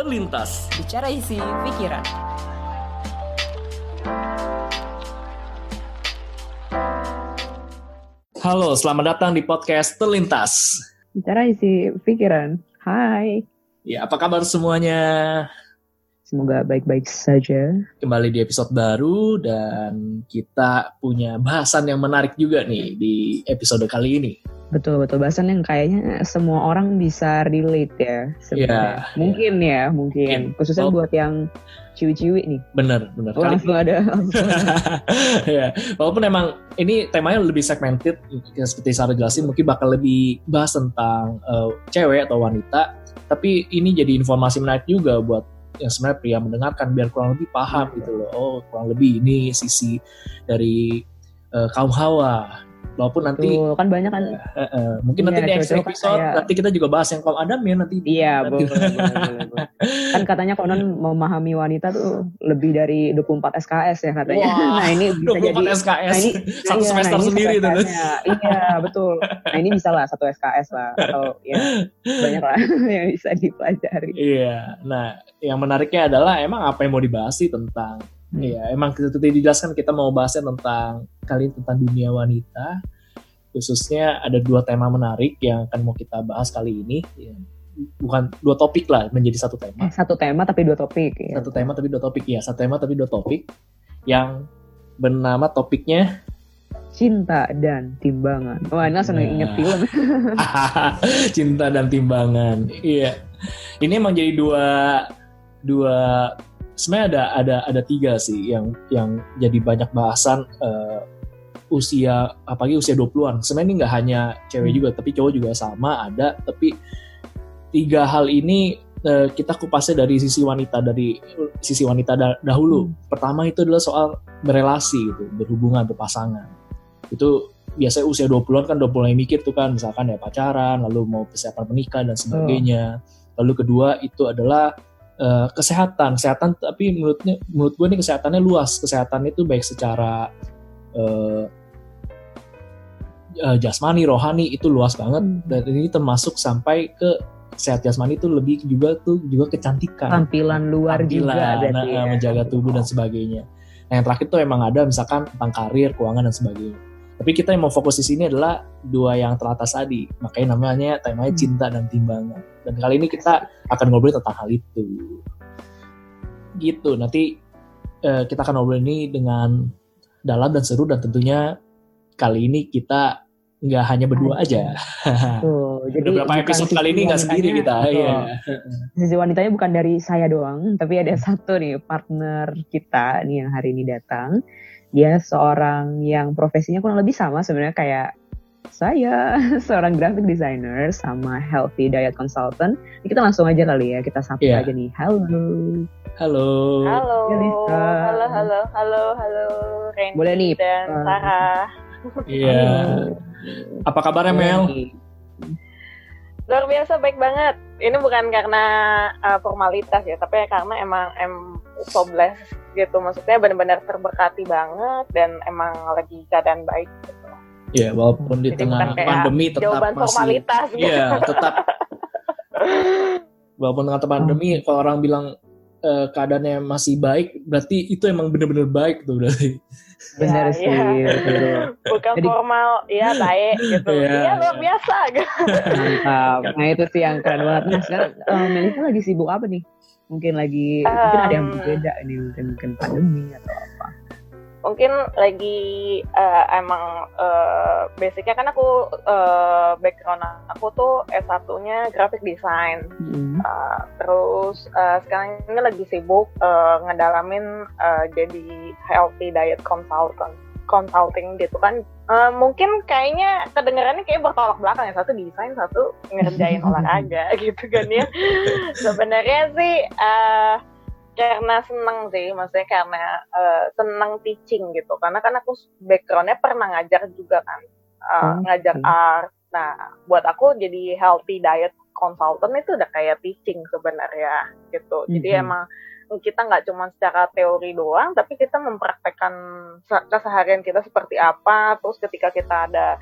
Terlintas. Bicara isi pikiran. Halo, selamat datang di podcast Terlintas. Bicara isi pikiran. Hai. Ya, apa kabar semuanya? Semoga baik-baik saja. Kembali di episode baru dan kita punya bahasan yang menarik juga nih di episode kali ini. Betul betul bahasan yang kayaknya semua orang bisa relate ya. sebenarnya. Iya, mungkin ya, mungkin. Mungkin. Khususnya Oh. buat yang ciwi-ciwi nih. Bener, bener. Oh, langsung ada. ya, walaupun emang ini temanya lebih segmented, seperti Sarah jelasin, mungkin bakal lebih bahas tentang eh, cewek atau wanita, tapi ini jadi informasi menarik juga buat yang sebenarnya pria mendengarkan biar kurang lebih paham gitu loh. Oh, kurang lebih ini sisi dari eh, kaum hawa. Walaupun nanti Tuh, kan banyak kan. eh, eh, mungkin Iya, nanti di next kan episode nanti kita juga bahas yang kaum Adam ya nanti. Iya, Nanti. boleh, boleh, boleh, boleh. Kan katanya konon memahami wanita tuh lebih dari 24 SKS ya katanya. Wah, nah, ini bisa 24 jadi SKS, Nah, ini- satu Iya, semester nah, ini sendiri tuh. Iya, betul. Nah, ini bisa lah satu SKS lah atau ya banyak lah yang bisa dipelajari. Iya, nah yang menariknya adalah emang apa yang mau dibahas sih tentang. Iya, emang kita tadi dijelaskan kita mau bahasnya tentang kali ini tentang dunia wanita. Khususnya ada dua tema menarik yang akan mau kita bahas kali ini. Ya, Bukan dua topik lah, menjadi satu tema. Eh, satu tema tapi dua topik. Ya. Satu tema tapi dua topik ya, satu tema tapi dua topik. Yang bernama topiknya Cinta dan timbangan. Wah, ini langsung Nah. inget film. cinta dan timbangan. Iya, ini emang jadi dua dua sebenarnya ada ada ada tiga sih yang yang jadi banyak bahasan eh, usia apalagi usia 20-an. Sebenarnya ini nggak hanya cewek Hmm. juga tapi cowok juga sama ada tapi tiga hal ini eh, kita kupasnya dari sisi wanita dari sisi wanita da- dahulu. Hmm. Pertama itu adalah soal berelasi gitu, berhubungan, berpasangan. Itu biasanya usia 20-an kan udah mulai mikir tuh kan misalkan ya pacaran, lalu mau persiapan menikah dan sebagainya. Lalu kedua itu adalah eh, kesehatan, kesehatan tapi menurutnya menurut gue nih kesehatannya luas. Kesehatan itu baik secara eh, jasmani, rohani itu luas banget dan ini termasuk sampai ke sehat jasmani itu lebih juga tuh juga kecantikan Tampilan luar juga tampilan, berarti nah, ya. menjaga tubuh dan sebagainya. Nah, yang terakhir tuh emang ada misalkan tentang karir, keuangan dan sebagainya. Tapi kita yang mau fokus di sini adalah dua yang teratas tadi. Makanya namanya temanya Hmm. cinta dan timbangan. Dan kali ini kita akan ngobrol tentang hal itu. Gitu. Nanti eh, kita akan ngobrol ini dengan dalam dan seru dan tentunya kali ini kita nggak hanya berdua aja. Tuh, jadi Udah berapa episode kali ini nggak sendiri kita. Iya. Sisi wanitanya bukan dari saya doang, tapi ada satu nih partner kita nih yang hari ini datang. Dia seorang yang profesinya kurang lebih sama sebenarnya kayak saya, seorang graphic designer sama healthy diet consultant. Ini kita langsung aja kali ya, kita sapa Iya. aja nih. Halo. Halo. Halo, Yelisa. halo, halo, halo, halo, Randy Boleh nih, dan uh, Sarah. Iya. Apa kabarnya Mel? Luar biasa baik banget. Ini bukan karena uh, formalitas ya, tapi karena emang em so blessed gitu. Maksudnya benar-benar terberkati banget dan emang lagi keadaan baik. Gitu. Ya, walaupun di Jadi tengah bukan kayak pandemi tetap Jawaban masih formalitas gitu. Iya, tetap walaupun tengah pandemi kalau orang bilang eh, keadaannya masih baik, berarti itu emang bener-bener baik tuh berarti. Bener Ya, sih. iya. betul. Bukan Jadi- formal, iya baik gitu. Iya, Iya luar biasa gitu. Mantap. Nah itu sih yang keren banget. Nah sekarang eh, Melisa lagi sibuk apa nih? Mungkin lagi, mungkin ada yang Um, berbeda ini, mungkin mungkin pandemi atau apa. Mungkin lagi eh, emang eh, basicnya kan aku eh, background aku tuh S1-nya graphic design. Hmm. Uh, terus uh, sekarang ini lagi sibuk uh, ngedalamin uh, jadi healthy diet consultant consulting gitu kan Uh, mungkin kayaknya kedengarannya kayak bertolak belakang ya satu desain satu ngerjain olahraga gitu kan ya sebenarnya sih uh, karena seneng sih maksudnya karena uh, seneng teaching gitu karena kan aku backgroundnya pernah ngajar juga kan uh, Oh, ngajar oke. art nah buat aku jadi healthy diet consultant itu udah kayak teaching sebenarnya gitu. Jadi emang kita nggak cuma secara teori doang, tapi kita mempraktekkan se- keseharian kita seperti apa. Terus ketika kita ada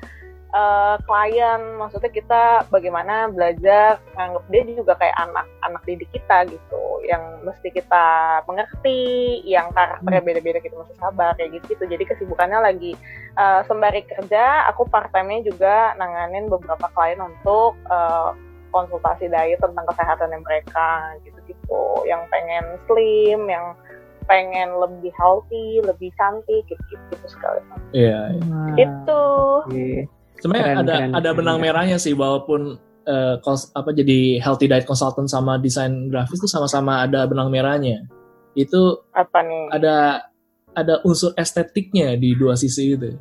uh, klien maksudnya kita bagaimana belajar nganggap dia juga kayak anak anak didik kita gitu yang mesti kita mengerti yang karakternya hmm. beda-beda gitu mesti sabar kayak gitu gitu jadi kesibukannya lagi uh, sembari kerja aku part time nya juga nanganin beberapa klien untuk uh, konsultasi diet tentang kesehatan mereka gitu-gitu yang pengen slim yang pengen lebih healthy, lebih cantik gitu-gitu sekali. Iya. Yeah, Itu. Okay sebenarnya keren, ada keren, ada benang keren. merahnya sih walaupun uh, kos, apa jadi healthy diet consultant sama desain grafis itu sama-sama ada benang merahnya itu apa nih ada ada unsur estetiknya di dua sisi itu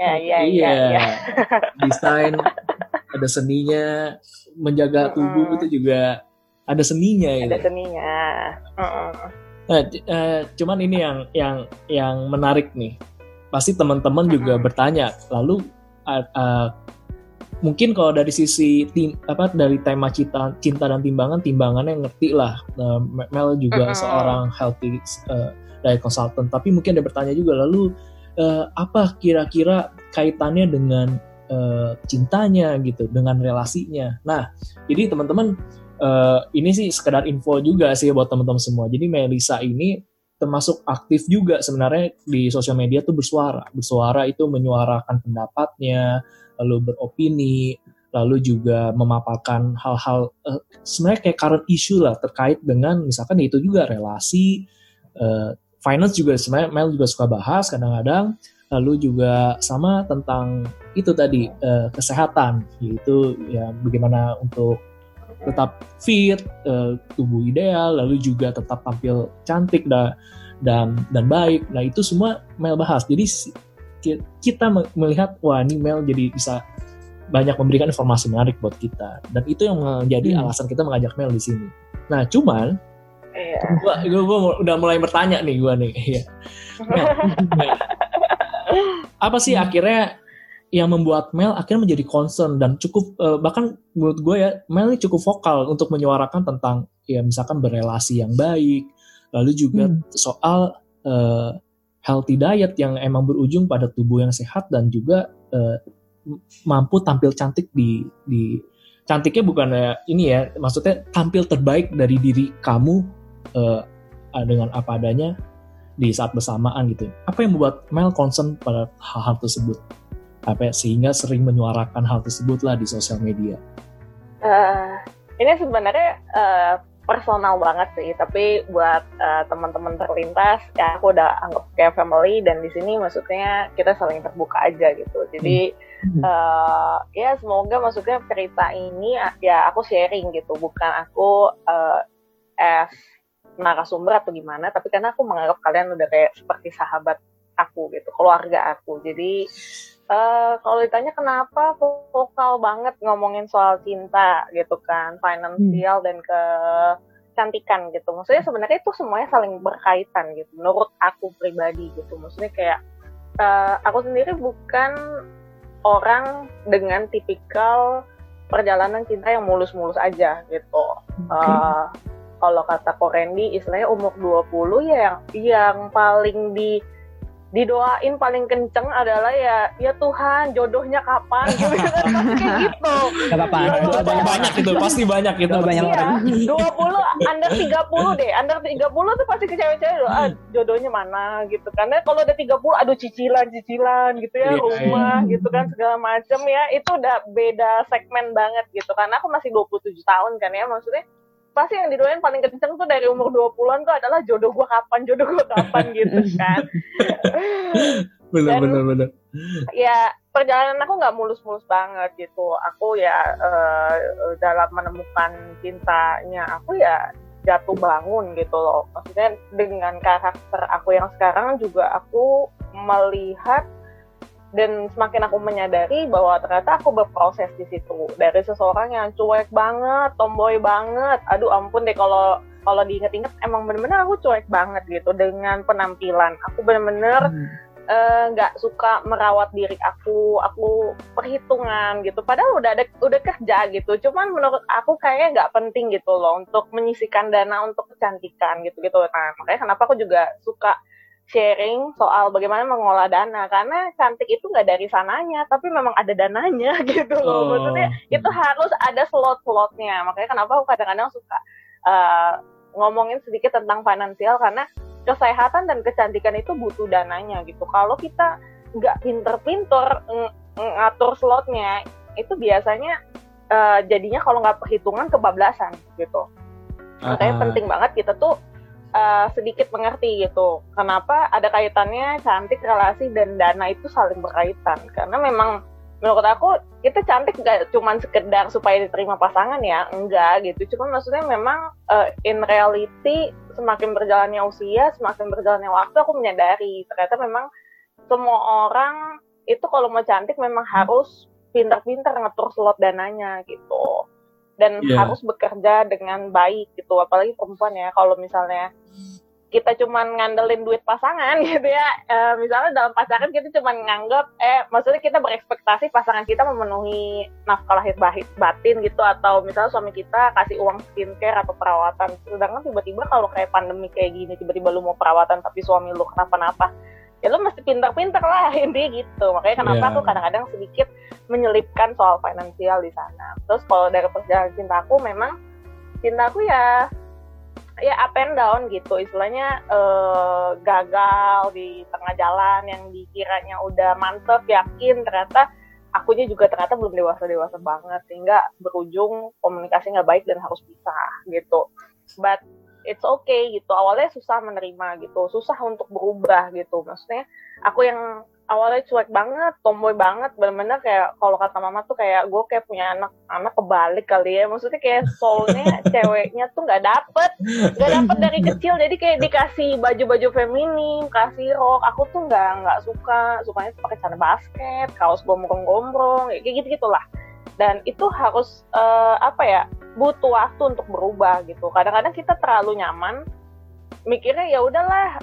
ya ya iya ya, ya. desain ada seninya menjaga tubuh mm -hmm. itu juga ada seninya ada gitu. seninya mm -hmm. nah, uh, cuman ini yang yang yang menarik nih pasti teman-teman juga mm -hmm. bertanya lalu uh, mungkin kalau dari sisi tim apa dari tema cinta cinta dan timbangan timbangannya ngerti lah. Uh, Mel juga uh -huh. seorang healthy uh, diet consultant. Tapi mungkin ada bertanya juga lalu uh, apa kira-kira kaitannya dengan uh, cintanya gitu dengan relasinya? Nah jadi teman-teman uh, ini sih sekedar info juga sih buat teman-teman semua. Jadi Melisa ini termasuk aktif juga sebenarnya di sosial media tuh bersuara. Bersuara itu menyuarakan pendapatnya, lalu beropini, lalu juga memaparkan hal-hal uh, sebenarnya kayak current issue lah terkait dengan misalkan itu juga relasi, uh, finance juga sebenarnya Mel juga suka bahas kadang-kadang, lalu juga sama tentang itu tadi uh, kesehatan, yaitu ya bagaimana untuk tetap fit, uh, tubuh ideal, lalu juga tetap tampil cantik dan dan dan baik. Nah itu semua Mel bahas. Jadi kita melihat wah ini Mel jadi bisa banyak memberikan informasi menarik buat kita dan itu yang menjadi hmm. alasan kita mengajak Mel di sini. Nah cuman yeah. gua, gua, gua udah mulai bertanya nih gua nih. Mel, apa sih hmm. akhirnya yang membuat Mel akhirnya menjadi concern dan cukup uh, bahkan menurut gue ya Mel ini cukup vokal untuk menyuarakan tentang ya misalkan berelasi yang baik lalu juga hmm. soal uh, healthy diet yang emang berujung pada tubuh yang sehat dan juga uh, mampu tampil cantik di di cantiknya bukan ya ini ya maksudnya tampil terbaik dari diri kamu uh, dengan apa adanya di saat bersamaan gitu apa yang membuat Mel concern pada hal-hal tersebut apa ya, sehingga sering menyuarakan hal tersebut lah di sosial media. Uh, ini sebenarnya uh, personal banget sih, tapi buat uh, teman-teman terlintas ya aku udah anggap kayak family dan di sini maksudnya kita saling terbuka aja gitu. Jadi hmm. uh, ya semoga maksudnya cerita ini ya aku sharing gitu, bukan aku uh, as narasumber atau gimana, tapi karena aku menganggap kalian udah kayak seperti sahabat aku gitu, keluarga aku. Jadi Uh, kalau ditanya kenapa vokal banget ngomongin soal cinta gitu kan, finansial hmm. dan ke cantikan gitu. Maksudnya sebenarnya itu semuanya saling berkaitan gitu. Menurut aku pribadi gitu. Maksudnya kayak uh, aku sendiri bukan orang dengan tipikal perjalanan cinta yang mulus-mulus aja gitu. Okay. Uh, kalau kata Korendi istilahnya umur 20 ya yang yang paling di didoain paling kenceng adalah ya ya Tuhan jodohnya kapan gitu kan kayak gitu. Gak apa-apa. Ya, banyak, banyak itu pasti banyak itu. Banyak iya, 20 under 30 deh. Under 30 tuh pasti ke cewek-cewek ah jodohnya mana gitu. Karena kalau udah 30 aduh cicilan-cicilan gitu ya, yeah, rumah yeah. gitu kan segala macem ya. Itu udah beda segmen banget gitu. Karena aku masih 27 tahun kan ya maksudnya pasti yang didoain paling kenceng tuh dari umur 20-an tuh adalah jodoh gue kapan, jodoh gue kapan gitu kan. bener, Dan, bener, bener. Ya, perjalanan aku nggak mulus-mulus banget gitu. Aku ya uh, dalam menemukan cintanya, aku ya jatuh bangun gitu loh. Maksudnya dengan karakter aku yang sekarang juga aku melihat dan semakin aku menyadari bahwa ternyata aku berproses di situ dari seseorang yang cuek banget, tomboy banget. Aduh ampun deh kalau kalau diinget-inget emang bener-bener aku cuek banget gitu dengan penampilan. Aku bener-bener hmm. eh, nggak -bener, uh, suka merawat diri aku, aku perhitungan gitu. Padahal udah ada udah kerja gitu. Cuman menurut aku kayaknya nggak penting gitu loh untuk menyisikan dana untuk kecantikan gitu gitu. Nah makanya kenapa aku juga suka sharing soal bagaimana mengolah dana. Karena cantik itu nggak dari sananya tapi memang ada dananya gitu loh. Oh. maksudnya itu harus ada slot-slotnya. Makanya kenapa aku kadang-kadang suka uh, ngomongin sedikit tentang finansial karena kesehatan dan kecantikan itu butuh dananya gitu. Kalau kita nggak pinter-pinter ng- ngatur slotnya itu biasanya uh, jadinya kalau nggak perhitungan kebablasan gitu. Makanya Ah, penting banget kita tuh uh, sedikit mengerti gitu kenapa ada kaitannya cantik relasi dan dana itu saling berkaitan. Karena memang menurut aku kita cantik gak cuman sekedar supaya diterima pasangan ya enggak gitu. Cuma maksudnya memang uh, in reality semakin berjalannya usia semakin berjalannya waktu aku menyadari ternyata memang semua orang itu kalau mau cantik memang harus pinter-pinter ngatur slot dananya gitu dan Iya. harus bekerja dengan baik gitu apalagi perempuan ya kalau misalnya kita cuman ngandelin duit pasangan gitu ya Eh, misalnya dalam pacaran kita cuman nganggap eh maksudnya kita berekspektasi pasangan kita memenuhi nafkah lahir batin gitu atau misalnya suami kita kasih uang skincare atau perawatan sedangkan tiba-tiba kalau kayak pandemi kayak gini tiba-tiba lu mau perawatan tapi suami lu kenapa-napa ya lu mesti pintar-pintar lah intinya gitu makanya kenapa Iya. aku kadang-kadang sedikit menyelipkan soal finansial di sana. Terus kalau dari perjalanan cintaku memang cintaku ya ya up and down gitu istilahnya eh, gagal di tengah jalan yang dikiranya udah mantep yakin ternyata akunya juga ternyata belum dewasa dewasa banget sehingga berujung komunikasi nggak baik dan harus pisah gitu but it's okay gitu. Awalnya susah menerima gitu. Susah untuk berubah gitu. Maksudnya aku yang awalnya cuek banget, tomboy banget, bener-bener kayak kalau kata mama tuh kayak gue kayak punya anak anak kebalik kali ya, maksudnya kayak soulnya ceweknya tuh nggak dapet, nggak dapet dari kecil, jadi kayak dikasih baju-baju feminim, kasih rok, aku tuh nggak nggak suka, sukanya pakai celana basket, kaos gombrong-gombrong, kayak gitu gitulah. Dan itu harus eh, apa ya, butuh waktu untuk berubah gitu. Kadang-kadang kita terlalu nyaman mikirnya ya udahlah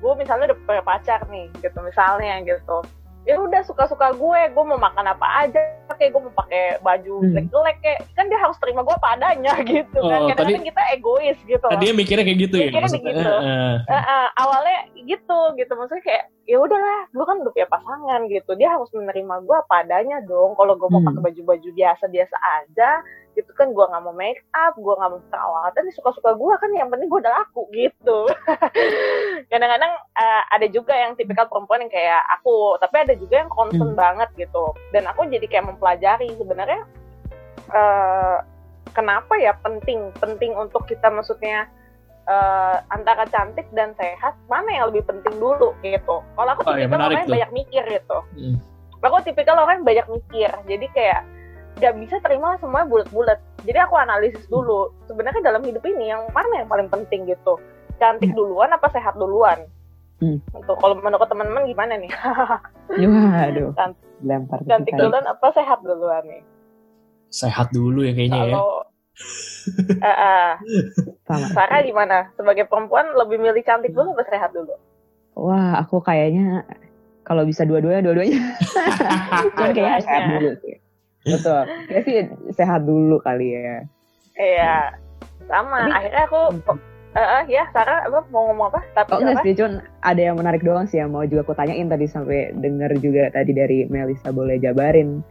gue misalnya udah punya pacar nih gitu misalnya gitu ya udah suka-suka gue gue mau makan apa aja kayak gue mau pakai baju Hmm. jelek-jelek kayak kan dia harus terima gue padanya gitu kan Oh, kadang-kadang kita egois gitu Dia mikirnya kayak gitu ya. Mikirnya maksudnya. begitu. Heeh. Eh, eh, awalnya gitu gitu maksudnya kayak ya udahlah gue kan udah punya pasangan gitu dia harus menerima gue padanya dong kalau gue mau Hmm. pakai baju-baju biasa-biasa aja gitu kan gue nggak mau make up gue nggak mau perawatan dia suka-suka gue kan yang penting gue udah laku gitu. Kadang-kadang eh, ada juga yang tipikal perempuan yang kayak aku tapi ada juga yang concern Hmm. banget gitu. Dan aku jadi kayak mempelajari sebenarnya eh, kenapa ya penting penting untuk kita maksudnya eh, antara cantik dan sehat mana yang lebih penting dulu gitu. Kalau aku Oh, ya, tipikal menarik orang yang banyak mikir gitu. Hmm. aku tipikal orang yang banyak mikir jadi kayak gak bisa terima semuanya bulat-bulat jadi aku analisis dulu sebenarnya dalam hidup ini yang mana yang paling penting gitu cantik Ya. duluan apa sehat duluan Hmm. untuk kalau menurut teman-teman gimana nih Waduh, Can- lempar ke cantik kita. duluan apa sehat duluan nih Sehat dulu ya kayaknya ya. kalau Eh, eh, Sama. Sarah gimana sebagai perempuan lebih milih cantik dulu apa sehat dulu Wah, aku kayaknya kalau bisa dua-duanya, dua-duanya. Cuman kayaknya sehat dulu sih. Betul. Kayak sih sehat dulu kali ya. iya. Sama. Tapi- akhirnya aku eh eh, ya Sarah apa? Mau ngomong apa? Tapi Oh enggak sih, cuman ada yang menarik doang sih yang mau juga aku tanyain tadi sampai denger juga tadi dari Melisa boleh jabarin.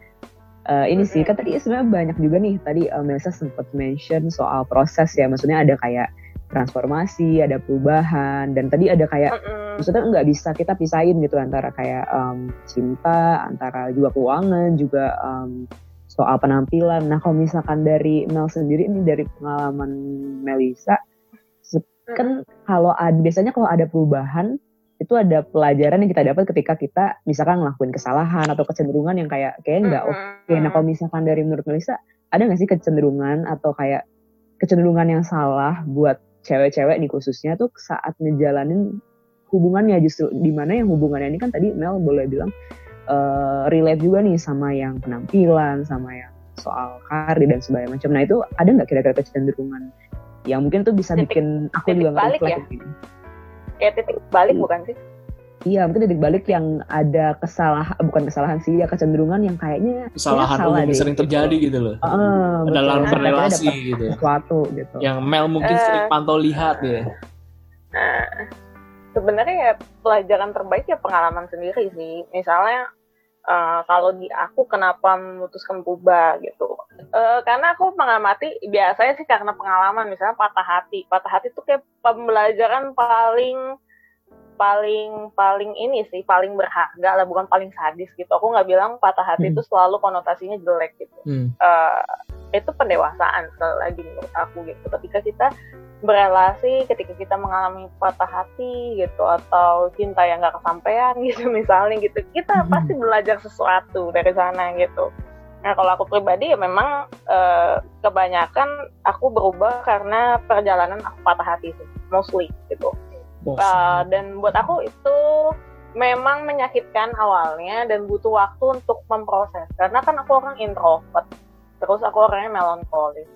Eh, ini sih kan tadi sebenarnya banyak juga nih. Tadi eh, Melisa sempat mention soal proses ya, maksudnya ada kayak transformasi, ada perubahan dan tadi ada kayak Mm-mm. maksudnya nggak bisa kita pisahin gitu antara kayak em, cinta, antara juga keuangan, juga em, soal penampilan. Nah kalau misalkan dari Mel sendiri ini dari pengalaman Melisa, se- kan kalau ada biasanya kalau ada perubahan itu ada pelajaran yang kita dapat ketika kita misalkan ngelakuin kesalahan atau kecenderungan yang kayak kayaknya nggak oke. Mm-mm. Nah kalau misalkan dari menurut Melisa, ada nggak sih kecenderungan atau kayak kecenderungan yang salah buat cewek-cewek nih khususnya tuh saat ngejalanin hubungannya justru di mana yang hubungannya ini kan tadi Mel boleh bilang eh, relate juga nih sama yang penampilan, sama yang soal karir dan sebagainya macam. Nah itu ada nggak kira-kira kecenderungan yang mungkin tuh bisa Titik- bikin aku titik juga balik ya? gitu. kayak titik balik bukan sih Iya, mungkin titik balik yang ada kesalahan, bukan kesalahan sih, ya kecenderungan yang kayaknya Kesalahan kayaknya salah umum deh, sering terjadi gitu loh. Heeh, betul. Dalam berrelasi dapat gitu. sesuatu gitu. Yang Mel mungkin Eh. sering pantau lihat ya. Nah, sebenarnya ya pelajaran terbaik ya pengalaman sendiri sih. Misalnya uh, kalau di aku kenapa memutuskan berubah gitu. Uh, karena aku mengamati biasanya sih karena pengalaman misalnya patah hati. Patah hati itu kayak pembelajaran paling paling paling ini sih paling berharga lah bukan paling sadis gitu aku nggak bilang patah hati hmm. itu selalu konotasinya jelek gitu hmm. uh, itu pendewasaan lagi menurut aku gitu ketika kita berelasi ketika kita mengalami patah hati gitu atau cinta yang nggak kesampaian gitu misalnya gitu. Kita hmm. pasti belajar sesuatu dari sana gitu. Nah kalau aku pribadi ya memang uh, kebanyakan aku berubah karena perjalanan aku patah hati sih, mostly gitu. Uh, dan buat aku itu memang menyakitkan awalnya dan butuh waktu untuk memproses. Karena kan aku orang introvert terus aku orangnya melankolis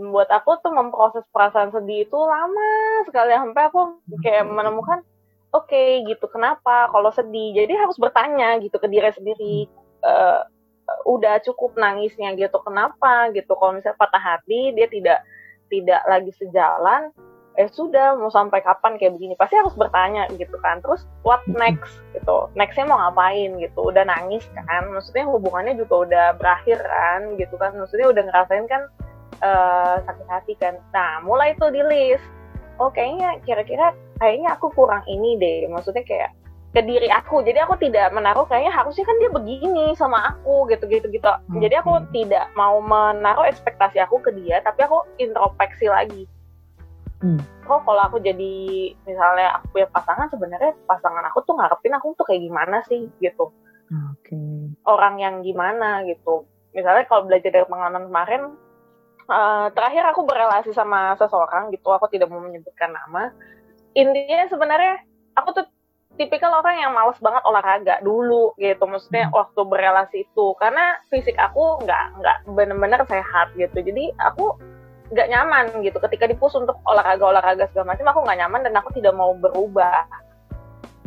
buat aku tuh memproses perasaan sedih itu lama sekali. Sampai aku kayak menemukan oke okay, gitu kenapa kalau sedih? Jadi harus bertanya gitu ke diri sendiri uh, udah cukup nangisnya gitu kenapa? Gitu. Kalau misalnya patah hati dia tidak tidak lagi sejalan eh sudah mau sampai kapan kayak begini? Pasti harus bertanya gitu kan. Terus what next? Gitu. Nextnya mau ngapain? Gitu. Udah nangis kan maksudnya hubungannya juga udah berakhir kan gitu kan. Maksudnya udah ngerasain kan uh, sakit hati kan. Nah mulai tuh di list oh kayaknya kira-kira kayaknya aku kurang ini deh. Maksudnya kayak ke diri aku. Jadi aku tidak menaruh kayaknya harusnya kan dia begini sama aku gitu gitu gitu. Jadi aku tidak mau menaruh ekspektasi aku ke dia tapi aku introspeksi lagi. Hmm. oh kalau aku jadi misalnya aku punya pasangan sebenarnya pasangan aku tuh ngarepin aku tuh kayak gimana sih gitu. Okay. orang yang gimana gitu. Misalnya kalau belajar dari pengalaman kemarin uh, terakhir aku berrelasi sama seseorang gitu aku tidak mau menyebutkan nama. Intinya sebenarnya aku tuh tipikal orang yang males banget olahraga dulu gitu maksudnya hmm. waktu berrelasi itu. Karena fisik aku nggak nggak bener-bener sehat gitu. Jadi aku nggak nyaman gitu. Ketika dipus untuk olahraga olahraga segala macam aku nggak nyaman dan aku tidak mau berubah.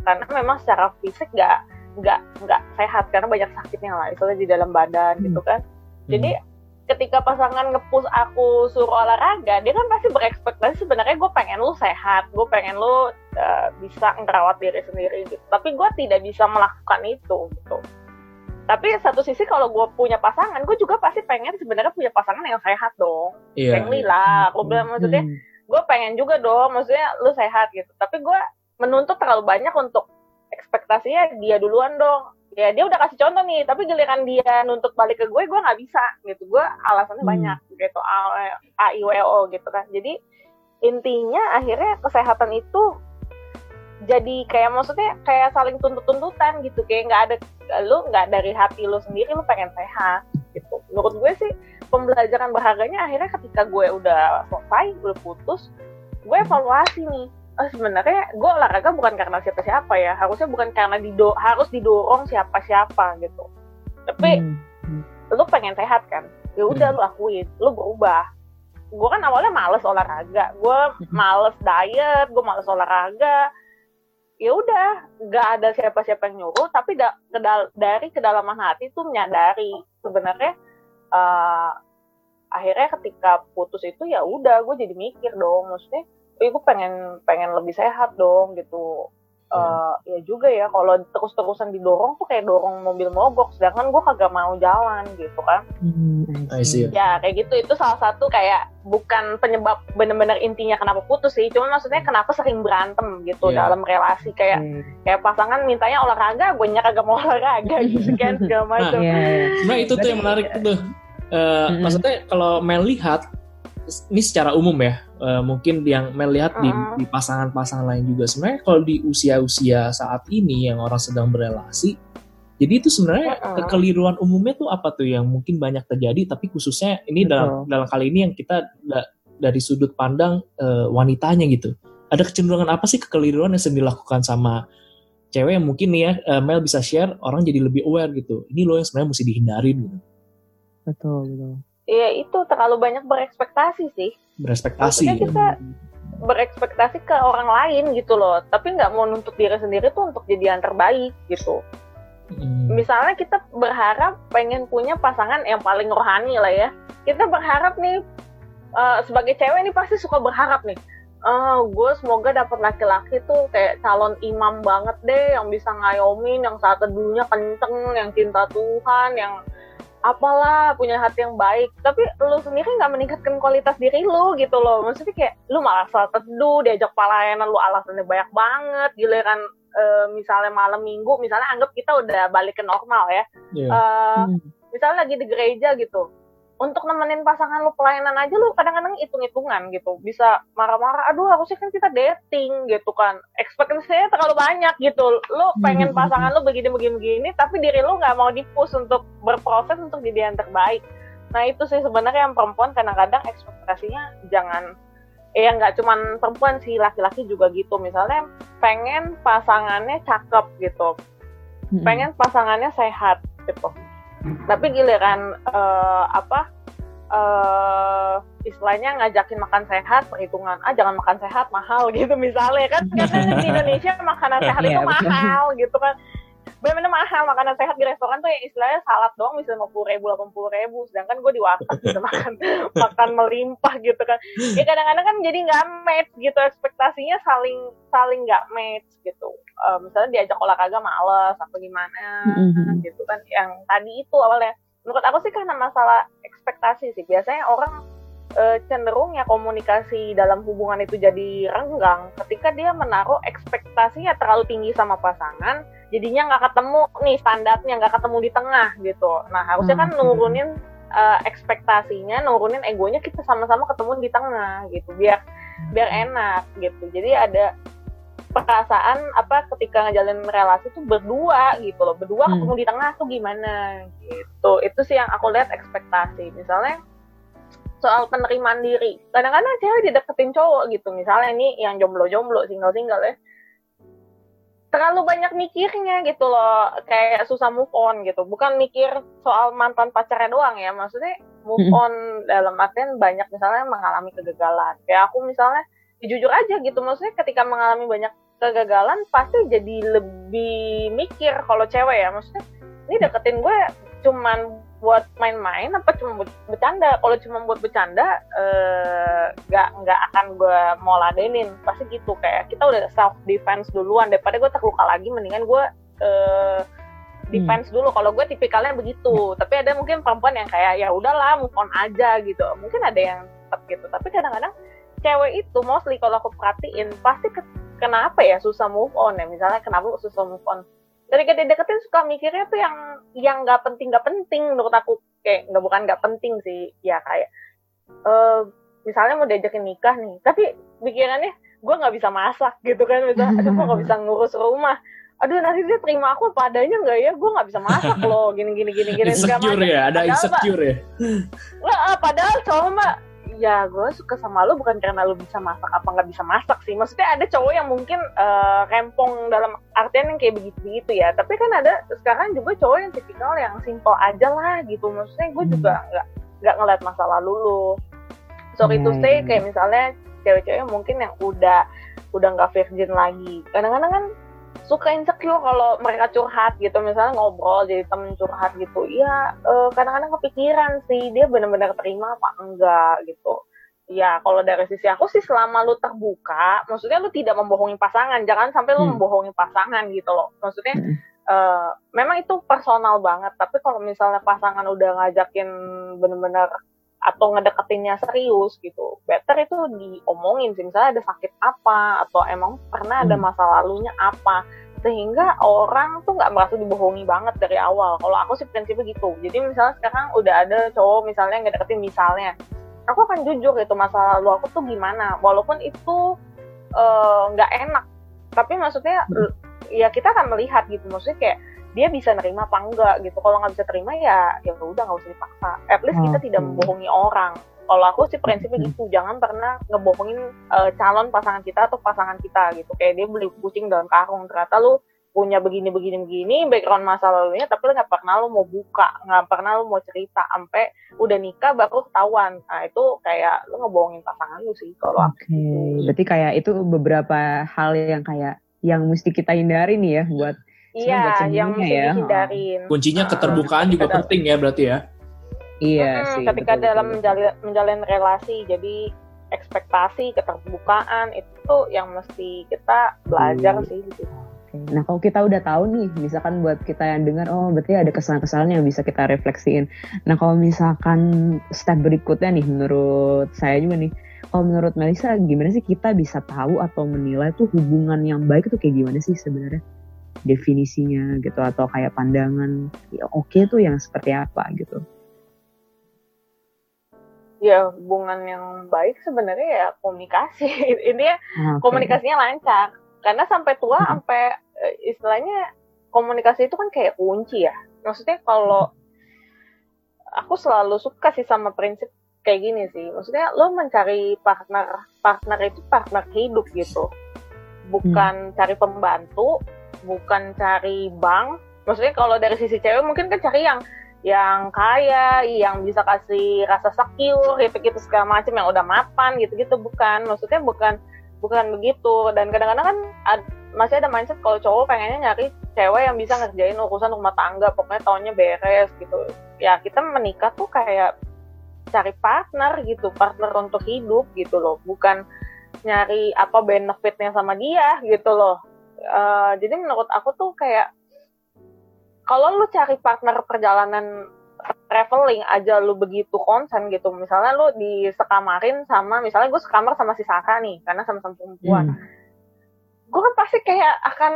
Karena memang secara fisik nggak nggak nggak sehat. Karena banyak sakitnya lah misalnya di dalam badan gitu hmm. gitu kan. Jadi hmm. Ketika pasangan ngepus aku suruh olahraga dia kan pasti berekspektasi sebenarnya gue pengen lu sehat gue pengen lu uh, bisa ngerawat diri sendiri gitu. Tapi gue tidak bisa melakukan itu gitu. Tapi satu sisi kalau gue punya pasangan gue juga pasti pengen sebenarnya punya pasangan yang sehat dong. Yeah, iya. lah aku bilang maksudnya hmm. gue pengen juga dong maksudnya lu sehat gitu. Tapi gue menuntut terlalu banyak untuk ekspektasinya dia duluan dong ya dia udah kasih contoh nih tapi giliran dia nuntut balik ke gue gue nggak bisa gitu. Gue alasannya hmm. banyak gitu a i w o gitu kan. Jadi intinya akhirnya kesehatan itu jadi kayak maksudnya kayak saling tuntut-tuntutan gitu. Kayak nggak ada lu nggak dari hati lu sendiri lu pengen sehat gitu. Menurut gue sih pembelajaran berharganya akhirnya ketika gue udah selesai udah putus gue evaluasi nih oh, sebenarnya gue olahraga bukan karena siapa-siapa ya. Harusnya bukan karena dido harus didorong siapa-siapa gitu. Tapi hmm. lu pengen sehat kan? Ya udah hmm. lu lakuin lu berubah. Gue kan awalnya males olahraga. Gue hmm. males diet gue males olahraga. Ya udah nggak ada siapa-siapa yang nyuruh tapi da kedal dari kedalaman hati tuh menyadari sebenarnya uh, akhirnya ketika putus itu ya udah gue jadi mikir dong. Maksudnya gue pengen pengen lebih sehat dong gitu uh, ya juga ya kalau terus-terusan didorong tuh kayak dorong mobil mogok sedangkan gue kagak mau jalan gitu kan hmm, ya kayak gitu itu salah satu kayak bukan penyebab bener-bener intinya kenapa putus sih cuma maksudnya kenapa sering berantem gitu yeah. dalam relasi kayak hmm. kayak pasangan mintanya olahraga gue nyerah gak mau olahraga gitu kan segala macam nah, yeah. sebenarnya itu tuh yang menarik tuh uh, hmm. maksudnya kalau melihat ini secara umum ya uh, mungkin yang melihat di, di pasangan-pasangan lain juga. Sebenarnya kalau di usia-usia saat ini yang orang sedang berelasi jadi itu sebenarnya uh kekeliruan umumnya tuh apa tuh yang mungkin banyak terjadi tapi khususnya ini Betul. dalam dalam kali ini yang kita da, dari sudut pandang uh, wanitanya gitu. Ada kecenderungan apa sih kekeliruan yang sedang dilakukan sama cewek yang mungkin nih ya uh, Mel bisa share orang jadi lebih aware gitu. Ini loh yang sebenarnya mesti dihindarin gitu. Betul betul ya itu terlalu banyak berekspektasi sih. Berekspektasi Maksudnya kita berekspektasi ke orang lain gitu loh. Tapi nggak mau nuntut diri sendiri tuh untuk jadi yang terbaik gitu. Hmm. misalnya kita berharap pengen punya pasangan yang paling rohani lah ya. Kita berharap nih uh, sebagai cewek nih pasti suka berharap nih. Ah gue semoga dapat laki-laki tuh kayak calon imam banget deh yang bisa ngayomin yang saat teduhnya kenceng yang cinta Tuhan yang apalah punya hati yang baik tapi lu sendiri nggak meningkatkan kualitas diri lu gitu loh maksudnya kayak lu malah saat teduh diajak pelayanan lu alasannya banyak banget giliran uh, misalnya malam minggu misalnya anggap kita udah balik ke normal ya yeah. Iya. uh, hmm. misalnya lagi di gereja gitu untuk nemenin pasangan lu pelayanan aja lu kadang-kadang hitung-hitungan gitu. Bisa marah-marah aduh harusnya kan kita dating gitu kan. Ekspektasinya terlalu banyak gitu. Lu pengen hmm. pasangan lu begini-begini-begini tapi diri lu nggak mau dipus untuk berproses untuk jadi yang terbaik. Nah itu sih sebenarnya yang perempuan kadang-kadang ekspektasinya jangan eh nggak cuman perempuan sih laki-laki juga gitu. Misalnya pengen pasangannya cakep gitu. Hmm. pengen pasangannya sehat gitu tapi giliran uh, apa uh, istilahnya ngajakin makan sehat perhitungan ah jangan makan sehat mahal gitu misalnya kan. Karena di Indonesia makanan sehat itu iya, mahal gitu kan benar-benar mahal makanan sehat di restoran tuh yang istilahnya salad doang bisa lima puluh ribu delapan puluh ribu sedangkan gue di warteg bisa makan makan melimpah gitu kan. Ya kadang-kadang kan jadi nggak match gitu ekspektasinya saling saling nggak match gitu. Uh, misalnya diajak olahraga males apa gimana mm-hmm. gitu kan. Yang tadi itu awalnya. Menurut aku sih karena masalah ekspektasi sih. Biasanya orang uh, cenderung ya komunikasi dalam hubungan itu jadi renggang ketika dia menaruh ekspektasinya terlalu tinggi sama pasangan jadinya nggak ketemu nih standarnya nggak ketemu di tengah gitu nah harusnya kan hmm. nurunin uh, ekspektasinya nurunin egonya kita sama-sama ketemu di tengah gitu biar biar enak gitu jadi ada perasaan apa ketika ngejalin relasi tuh berdua gitu loh berdua hmm. ketemu di tengah tuh gimana gitu itu sih yang aku lihat ekspektasi misalnya soal penerimaan diri. Kadang-kadang cewek dideketin cowok gitu. Misalnya nih yang jomblo-jomblo, single-single ya. Terlalu banyak mikirnya gitu loh. Kayak susah move on gitu. Bukan mikir soal mantan pacarnya doang ya. Maksudnya move on dalam artian banyak misalnya mengalami kegagalan. Kayak aku misalnya, ya jujur aja gitu. Maksudnya ketika mengalami banyak kegagalan pasti jadi lebih mikir kalau cewek ya. Maksudnya ini deketin gue cuman buat main-main apa cuma buat bercanda? Kalau cuma buat bercanda eh, nggak uh, nggak akan gue mau ladenin. Pasti gitu kayak kita udah self defense duluan. Daripada gue terluka lagi mendingan gue uh, defense hmm. dulu. Kalau gue tipikalnya begitu. Tapi ada mungkin perempuan yang kayak ya udahlah move on aja gitu. Mungkin ada yang tetap gitu. Tapi kadang-kadang cewek itu mostly kalau aku perhatiin pasti ke, kenapa ya susah move on ya? Misalnya kenapa susah move on dari kita deketin suka mikirnya tuh yang yang nggak penting nggak penting menurut aku. Kayak nggak bukan nggak penting sih. Ya kayak uh, misalnya mau diajakin nikah nih tapi pikirannya gue nggak bisa masak gitu kan. Misalnya aduh gue nggak bisa ngurus rumah. Aduh nanti dia terima aku apa adanya nggak ya? Gue nggak bisa masak loh gini gini gini gini. Insecure ya ada padahal, insecure ya. Wah, padahal cowok mbak ya gue suka sama lo bukan karena lo bisa masak apa nggak bisa masak sih. Maksudnya ada cowok yang mungkin uh, rempong dalam artian yang kayak begitu begitu ya. Tapi kan ada sekarang juga cowok yang tipikal yang simple aja lah gitu. Maksudnya gue juga hmm. nggak nggak ngeliat masa lalu lo. Sorry hmm. to say kayak misalnya cewek-cewek mungkin yang udah udah nggak virgin lagi. Kadang-kadang kan suka insecure kalau mereka curhat gitu. Misalnya ngobrol jadi temen curhat gitu. Ya uh, kadang-kadang kepikiran sih dia benar-benar terima apa enggak gitu. Ya kalau dari sisi aku sih selama lu terbuka maksudnya lu tidak membohongi pasangan. Jangan sampai lu hmm. membohongi pasangan gitu loh. Maksudnya hmm. uh, memang itu personal banget. Tapi kalau misalnya pasangan udah ngajakin bener-bener atau ngedeketinnya serius gitu. Better itu diomongin sih misalnya ada sakit apa atau emang pernah ada hmm. masa lalunya apa. Sehingga orang tuh nggak merasa dibohongi banget dari awal. Kalau aku sih prinsipnya gitu. Jadi misalnya sekarang udah ada cowok misalnya ngedeketin misalnya. Aku akan jujur gitu masa lalu aku tuh gimana. Walaupun itu eh, nggak uh, enak. Tapi maksudnya hmm. ya kita akan melihat gitu. Maksudnya kayak dia bisa nerima apa enggak gitu. Kalau nggak bisa terima ya ya udah nggak usah dipaksa. At least kita tidak membohongi orang. Kalau aku sih prinsipnya gitu jangan pernah ngebohongin uh, calon pasangan kita atau pasangan kita gitu. Kayak dia beli kucing dalam karung ternyata lu punya begini begini begini background masa lalunya tapi nggak pernah lu mau buka nggak pernah lu mau cerita sampai udah nikah baru ketahuan. Nah itu kayak lu ngebohongin pasangan lu sih kalau oke okay. berarti kayak itu beberapa hal yang kayak yang mesti kita hindari nih ya buat Iya, yang mesti ya. dihindarin. Kuncinya keterbukaan juga penting ya berarti ya. Iya hmm, sih. Ketika betul, dalam menjalin, menjalin relasi, jadi ekspektasi keterbukaan itu yang mesti kita belajar Hmm. sih gitu. Nah kalau kita udah tahu nih, misalkan buat kita yang dengar, oh berarti ada kesalahan-kesalahan yang bisa kita refleksiin. Nah kalau misalkan step berikutnya nih, menurut saya juga nih, kalau menurut Melisa gimana sih kita bisa tahu atau menilai tuh hubungan yang baik itu kayak gimana sih sebenarnya? Definisinya gitu atau kayak pandangan ya, oke tuh yang seperti apa gitu. Ya hubungan yang baik sebenarnya ya komunikasi. Intinya Ah, oke. komunikasinya lancar. Karena sampai tua, Hmm. sampai eh, istilahnya komunikasi itu kan kayak kunci ya. Maksudnya kalau aku selalu suka sih sama prinsip kayak gini sih. Maksudnya lo mencari partner, partner itu partner hidup gitu. Bukan cari pembantu, bukan cari bank. Maksudnya kalau dari sisi cewek mungkin kan cari yang yang kaya, yang bisa kasih rasa secure, gitu-gitu segala macam yang udah mapan gitu-gitu. Bukan. Maksudnya bukan bukan begitu. Dan kadang-kadang kan ad- masih ada mindset kalau cowok pengennya nyari cewek yang bisa ngerjain urusan rumah tangga pokoknya tahunnya beres gitu. Ya kita menikah tuh kayak cari partner gitu partner untuk hidup gitu loh. Bukan nyari apa benefitnya sama dia gitu loh Eh, jadi menurut aku tuh kayak kalau lu cari partner perjalanan traveling aja lu begitu konsen gitu misalnya lu di sekamarin sama misalnya gue sekamar sama si Saka nih karena sama-sama perempuan Hmm. gue kan pasti kayak akan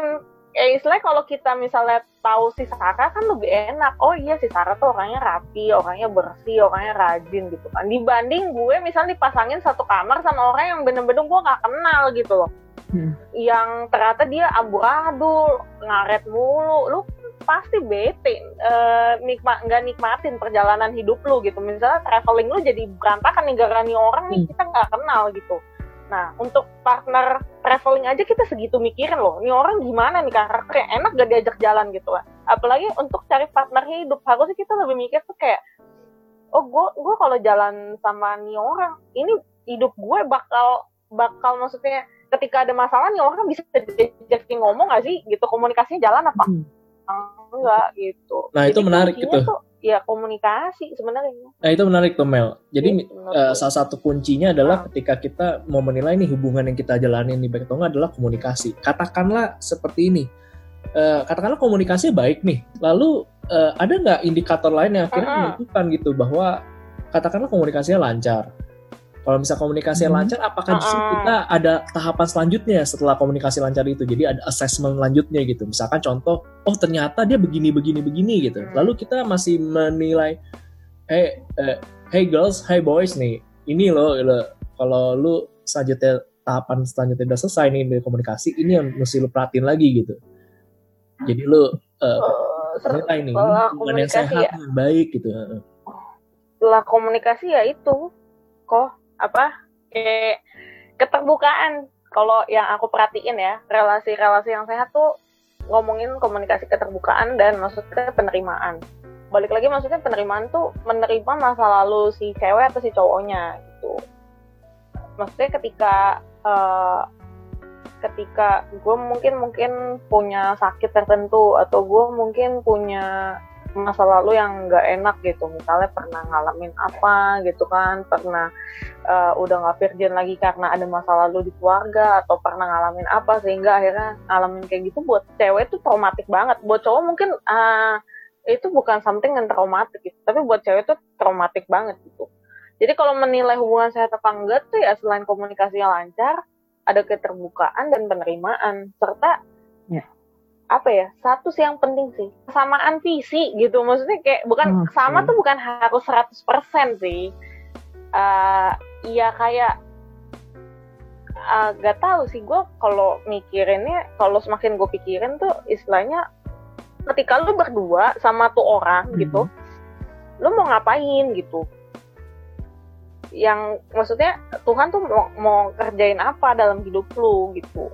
ya istilahnya kalau kita misalnya tahu si Sarah kan lebih enak. Oh iya si Sarah tuh orangnya rapi orangnya bersih orangnya rajin gitu kan. Dibanding gue misalnya dipasangin satu kamar sama orang yang bener-bener gue nggak kenal gitu loh. Hmm. yang ternyata dia amburadul ngaret mulu. Lu pasti bete eh, nikmat nggak nikmatin perjalanan hidup lu gitu. Misalnya traveling lu jadi berantakan nih gara nih orang nih Hmm. kita nggak kenal gitu nah untuk partner traveling aja kita segitu mikirin loh. Nih orang gimana nih karakternya enak gak diajak jalan gitu kan apalagi untuk cari partner hidup harusnya kita lebih mikir tuh kayak oh gue gue kalau jalan sama nih orang ini hidup gue bakal bakal maksudnya ketika ada masalah nih orang bisa diajakin ngomong gak sih? Gitu komunikasinya jalan apa? Hmm. Enggak gitu Nah, itu menarik gitu. tuh, ya komunikasi sebenarnya Nah itu menarik tuh Mel. Jadi gue. salah satu kuncinya adalah Ah. ketika kita mau menilai nih hubungan yang kita jalanin di baik atau enggak adalah komunikasi. Katakanlah seperti ini. Eh, katakanlah komunikasi baik nih. Lalu eh, ada nggak indikator lain yang akhirnya Mm-mm. menentukan gitu bahwa katakanlah komunikasinya lancar. Kalau misal komunikasinya Mhm. lancar, apakah justru Mm-mm. kita ada tahapan selanjutnya setelah komunikasi lancar itu? Jadi ada assessment lanjutnya gitu. Misalkan contoh, oh ternyata dia begini begini begini gitu. Hmm. Lalu kita masih menilai, hey eh, hey girls, hey boys nih, ini loh, lo, kalau lu selanjutnya tahapan selanjutnya udah selesai nih dari komunikasi, ini yang mesti lu perhatiin lagi gitu. Jadi lu eh, Eh, nilai nih, ini hubungan yang komunikasi sehat, ya. yang baik gitu. Setelah komunikasi ya itu kok apa kayak keterbukaan. Kalau yang aku perhatiin ya relasi-relasi yang sehat tuh ngomongin komunikasi keterbukaan dan maksudnya penerimaan. Balik lagi maksudnya penerimaan tuh menerima masa lalu si cewek atau si cowoknya gitu. Maksudnya ketika eh, ketika gue mungkin mungkin punya sakit tertentu atau gue mungkin punya masa lalu yang nggak enak gitu. Misalnya pernah ngalamin apa gitu kan pernah eh, udah nggak virgin lagi karena ada masa lalu di keluarga atau pernah ngalamin apa sehingga akhirnya ngalamin kayak gitu buat cewek itu traumatik banget. Buat cowok mungkin ah, itu bukan something yang traumatik gitu tapi buat cewek itu traumatik banget gitu. Jadi kalau menilai hubungan sehat apa enggak tuh ya selain komunikasinya lancar ada keterbukaan dan penerimaan serta Ya. Apa ya satu sih yang penting sih kesamaan visi gitu maksudnya kayak bukan Oke. sama tuh bukan harus 100% sih Eh iya kayak gak tahu sih gue kalau mikirinnya kalau semakin gue pikirin tuh istilahnya ketika lu berdua sama tuh orang Hmm. gitu lu mau ngapain gitu yang maksudnya Tuhan tuh mau, mau kerjain apa dalam hidup lu gitu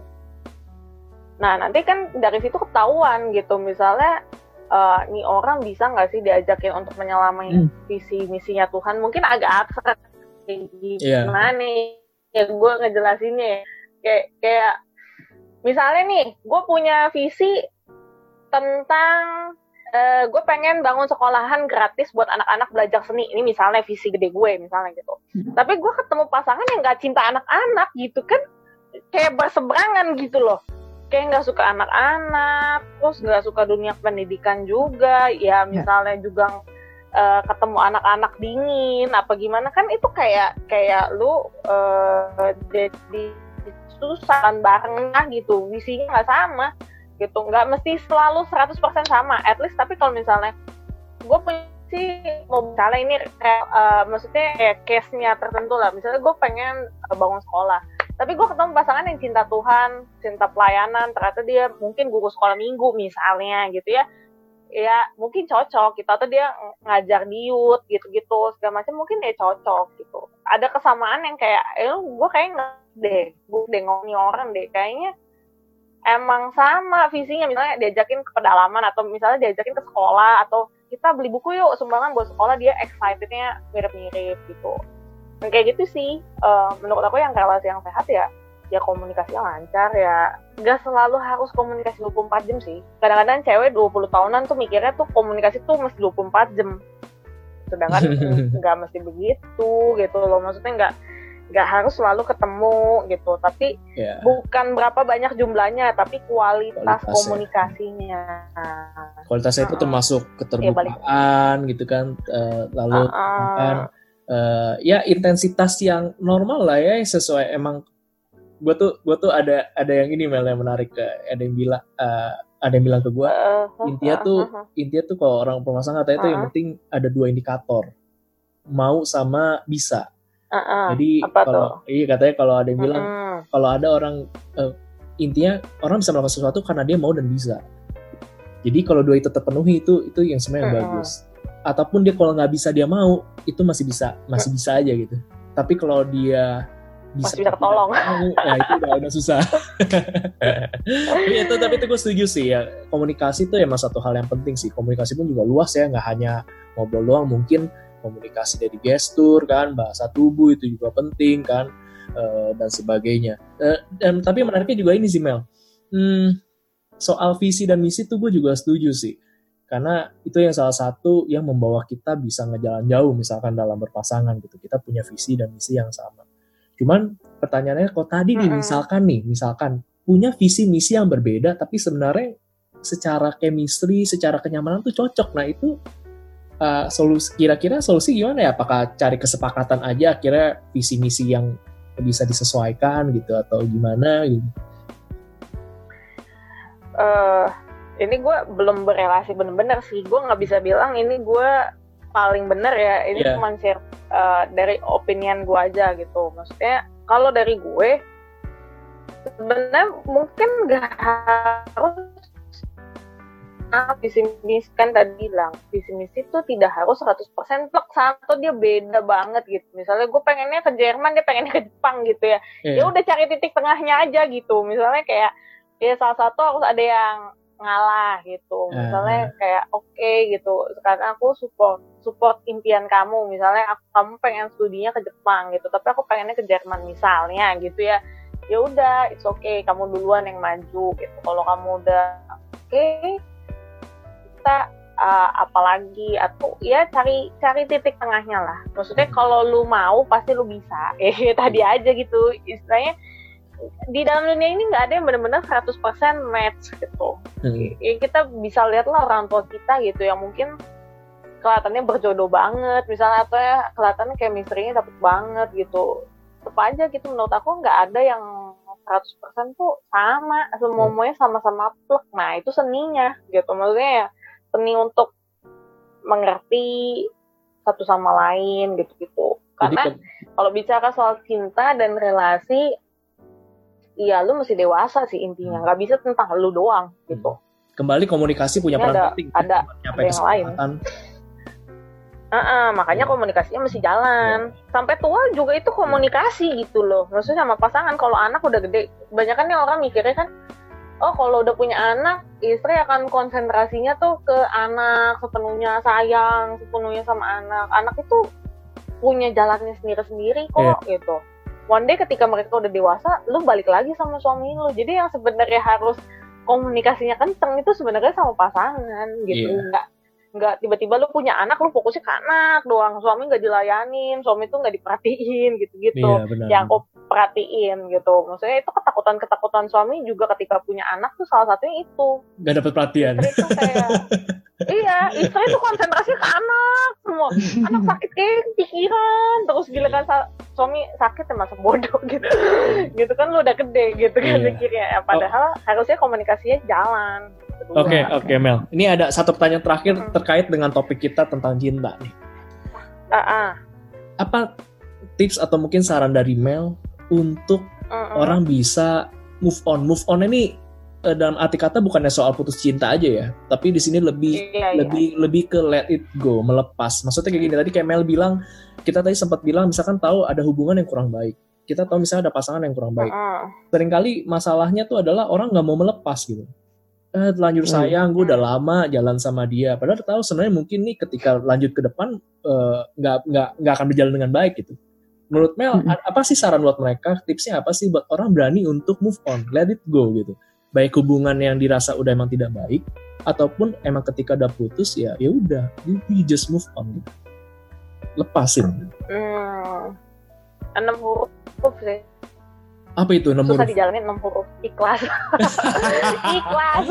nah nanti kan dari situ ketahuan gitu. Misalnya eh, nih orang bisa nggak sih diajakin untuk menyelami Hmm. visi misinya Tuhan? Mungkin agak abstrak kayak gimana nih? Ya gue ngejelasinnya. Ya. kayak kayak misalnya nih gue punya visi tentang uh, gue pengen bangun sekolahan gratis buat anak-anak belajar seni. Ini misalnya visi gede gue misalnya gitu. Hmm. tapi gue ketemu pasangan yang nggak cinta anak-anak gitu kan. Kayak berseberangan gitu loh kayak nggak suka anak-anak terus nggak suka dunia pendidikan juga. Ya, ya. misalnya juga uh, ketemu anak-anak dingin apa gimana. Kan itu kayak kayak lu uh, jadi susah bareng gitu. Visinya nggak sama gitu. Nggak mesti selalu 100% sama. At least tapi kalau misalnya gue punya sih mau misalnya ini uh, maksudnya kayak case-nya tertentu lah. Misalnya gue pengen uh, bangun sekolah tapi gue ketemu pasangan yang cinta Tuhan cinta pelayanan ternyata dia mungkin guru sekolah minggu misalnya gitu ya. Ya mungkin cocok gitu atau dia ngajar di youth gitu-gitu segala macam mungkin dia cocok gitu. Ada kesamaan yang kayak eh gue kayak nggak deh gue deh ngomongin orang deh. Kayaknya emang sama visinya misalnya diajakin ke pedalaman atau misalnya diajakin ke sekolah atau kita beli buku yuk sumbangan buat sekolah dia excitednya mirip-mirip gitu kayak gitu sih. Uh, menurut aku yang relasi yang sehat ya ya komunikasinya lancar ya. Gak selalu harus komunikasi 24 jam sih. Kadang-kadang cewek 20 tahunan tuh mikirnya tuh komunikasi tuh mesti 24 jam. Sedangkan nggak mesti begitu gitu loh. Maksudnya nggak nggak harus selalu ketemu gitu. Tapi yeah. bukan berapa banyak jumlahnya tapi kualitas, kualitas komunikasinya. Kualitasnya itu termasuk keterbukaan ya, gitu kan uh, lalu uh -uh. kan uh, ya intensitas yang normal lah ya sesuai emang gue tuh gue tuh ada ada yang ini Mel yang menarik ada yang bilang uh, ada yang bilang ke gue uh, uh, intinya tuh uh, uh. intinya tuh kalau orang pemasangan katanya uh, uh. tuh yang penting ada dua indikator mau sama bisa Uh-uh. Jadi kalau iya katanya kalau ada yang bilang uh-uh. kalau ada orang uh, intinya orang bisa melakukan sesuatu karena dia mau dan bisa. Jadi kalau dua itu terpenuhi itu itu yang sebenarnya uh-uh. bagus. Ataupun dia kalau nggak bisa dia mau itu masih bisa masih bisa aja gitu. Tapi kalau dia bisa, masih bisa ketolong. Nah itu udah, udah susah. tapi itu tapi itu gue setuju sih ya komunikasi itu emang satu hal yang penting sih. Komunikasi pun juga luas ya nggak hanya ngobrol doang mungkin komunikasi dari gestur kan bahasa tubuh itu juga penting kan uh, dan sebagainya uh, dan tapi menariknya juga ini sih Mel hmm, soal visi dan misi tuh gue juga setuju sih karena itu yang salah satu yang membawa kita bisa ngejalan jauh misalkan dalam berpasangan gitu kita punya visi dan misi yang sama cuman pertanyaannya kok tadi nih misalkan nih misalkan punya visi misi yang berbeda tapi sebenarnya secara chemistry secara kenyamanan tuh cocok nah itu uh, solusi kira-kira solusi gimana ya? Apakah cari kesepakatan aja akhirnya visi misi yang bisa disesuaikan gitu atau gimana gitu? Uh, ini gue belum berrelasi bener-bener sih. Gue nggak bisa bilang ini gue paling bener ya. Ini yeah. cuma share uh, dari opinion gue aja gitu. Maksudnya kalau dari gue sebenarnya mungkin nggak harus visi misi kan tadi bilang visi misi itu tidak harus 100% plek satu dia beda banget gitu misalnya gue pengennya ke Jerman dia pengennya ke Jepang gitu ya yeah. ya udah cari titik tengahnya aja gitu misalnya kayak ya salah satu harus ada yang ngalah gitu. Misalnya uh. kayak oke okay, gitu. Sekarang aku support support impian kamu. Misalnya aku kamu pengen studinya ke Jepang gitu tapi aku pengennya ke Jerman misalnya gitu ya. Ya udah it's okay kamu duluan yang maju gitu. Kalau kamu udah oke okay, kita uh, apalagi atau ya cari cari titik tengahnya lah. Maksudnya kalau lu mau pasti lu bisa. Eh tadi aja gitu. Istilahnya di dalam dunia ini nggak ada yang benar-benar 100% match gitu. Hmm. ya kita bisa lihat lah orang tua kita gitu yang mungkin kelihatannya berjodoh banget misalnya atau ya kelihatannya kayak misterinya dapet banget gitu. Tetap aja gitu menurut aku nggak ada yang 100% tuh sama semuanya sama-sama plek. Nah itu seninya gitu. Maksudnya ya seni untuk mengerti satu sama lain gitu-gitu. Karena kalau bicara soal cinta dan relasi, ya lu mesti dewasa sih intinya. Hmm. Gak bisa tentang lu doang gitu. Kembali komunikasi punya peran ada, penting. Ada, ada yang lain. Uh -uh, makanya komunikasinya mesti jalan. Yeah. Sampai tua juga itu komunikasi gitu loh. Maksudnya sama pasangan. Kalau anak udah gede, banyak kan orang mikirnya kan, oh kalau udah punya anak istri akan konsentrasinya tuh ke anak sepenuhnya sayang sepenuhnya sama anak anak itu punya jalannya sendiri-sendiri kok yeah. gitu one day ketika mereka udah dewasa lu balik lagi sama suami lu jadi yang sebenarnya harus komunikasinya kenceng itu sebenarnya sama pasangan gitu yeah. nggak nggak tiba-tiba lu punya anak lu fokusnya ke anak doang. Suami nggak dilayanin suami tuh nggak diperhatiin gitu-gitu. Iya, benar. yang aku perhatiin gitu. Maksudnya itu ketakutan-ketakutan suami juga ketika punya anak tuh salah satunya itu. Gak dapet perhatian. istri tuh kayak iya istri tuh konsentrasi ke anak semua. Anak sakit kayak pikiran terus giliran sa- suami sakit ya masa bodoh gitu. Gitu kan lu udah gede gitu kan Iya. mikirnya. Ya, padahal harusnya komunikasinya jalan Oke, oke Mel. Ini ada satu pertanyaan terakhir Hmm. terkait dengan topik kita tentang cinta nih. Ah, ah. Apa tips atau mungkin saran dari Mel untuk Mm-mm. orang bisa move on? Move on ini eh, dalam arti kata bukannya soal putus cinta aja ya, tapi di sini lebih Iya, iya. lebih lebih ke let it go, melepas. Maksudnya kayak gini tadi kayak Mel bilang, kita tadi sempat bilang misalkan tahu ada hubungan yang kurang baik. Kita tahu misalnya ada pasangan yang kurang baik. Mm-mm. Seringkali masalahnya tuh adalah orang nggak mau melepas gitu. Eh, telanjur Hmm. sayang, gue udah lama jalan sama dia. Padahal tahu sebenarnya mungkin nih ketika lanjut ke depan eh, nggak nggak nggak akan berjalan dengan baik gitu. Menurut Mel, Hmm. apa sih saran buat mereka? Tipsnya apa sih buat orang berani untuk move on, let it go gitu. Baik hubungan yang dirasa udah emang tidak baik, ataupun emang ketika udah putus ya ya udah, you, you just move on. Gitu. Lepasin. Hmm. enam huruf sih Apa itu nomor? susah dijalanin enam huruf ikhlas ikhlas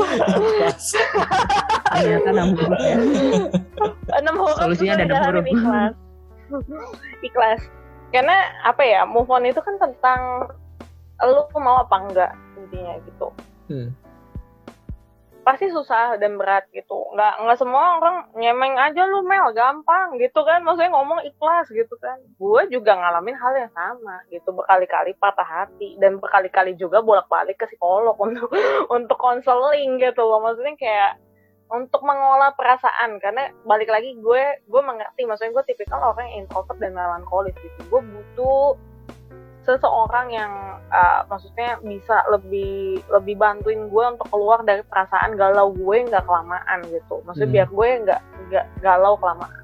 Ternyata enam huruf ya. enam huruf Solusinya ada enam huruf. ikhlas ikhlas karena apa ya move on itu kan tentang lu mau apa enggak intinya gitu Hmm. Pasti susah dan berat gitu. Nggak nggak semua orang nyemeng aja lu mel gampang gitu kan. Maksudnya ngomong ikhlas gitu kan. Gue juga ngalamin hal yang sama gitu berkali-kali patah hati dan berkali-kali juga bolak-balik ke psikolog untuk untuk konseling gitu loh. Maksudnya kayak untuk mengolah perasaan. Karena balik lagi gue gue mengerti maksudnya gue tipikal orang yang introvert dan melankolis gitu. Gue butuh seseorang yang uh, maksudnya bisa lebih lebih bantuin gue untuk keluar dari perasaan galau gue nggak kelamaan gitu maksudnya Hmm. biar gue nggak nggak galau kelamaan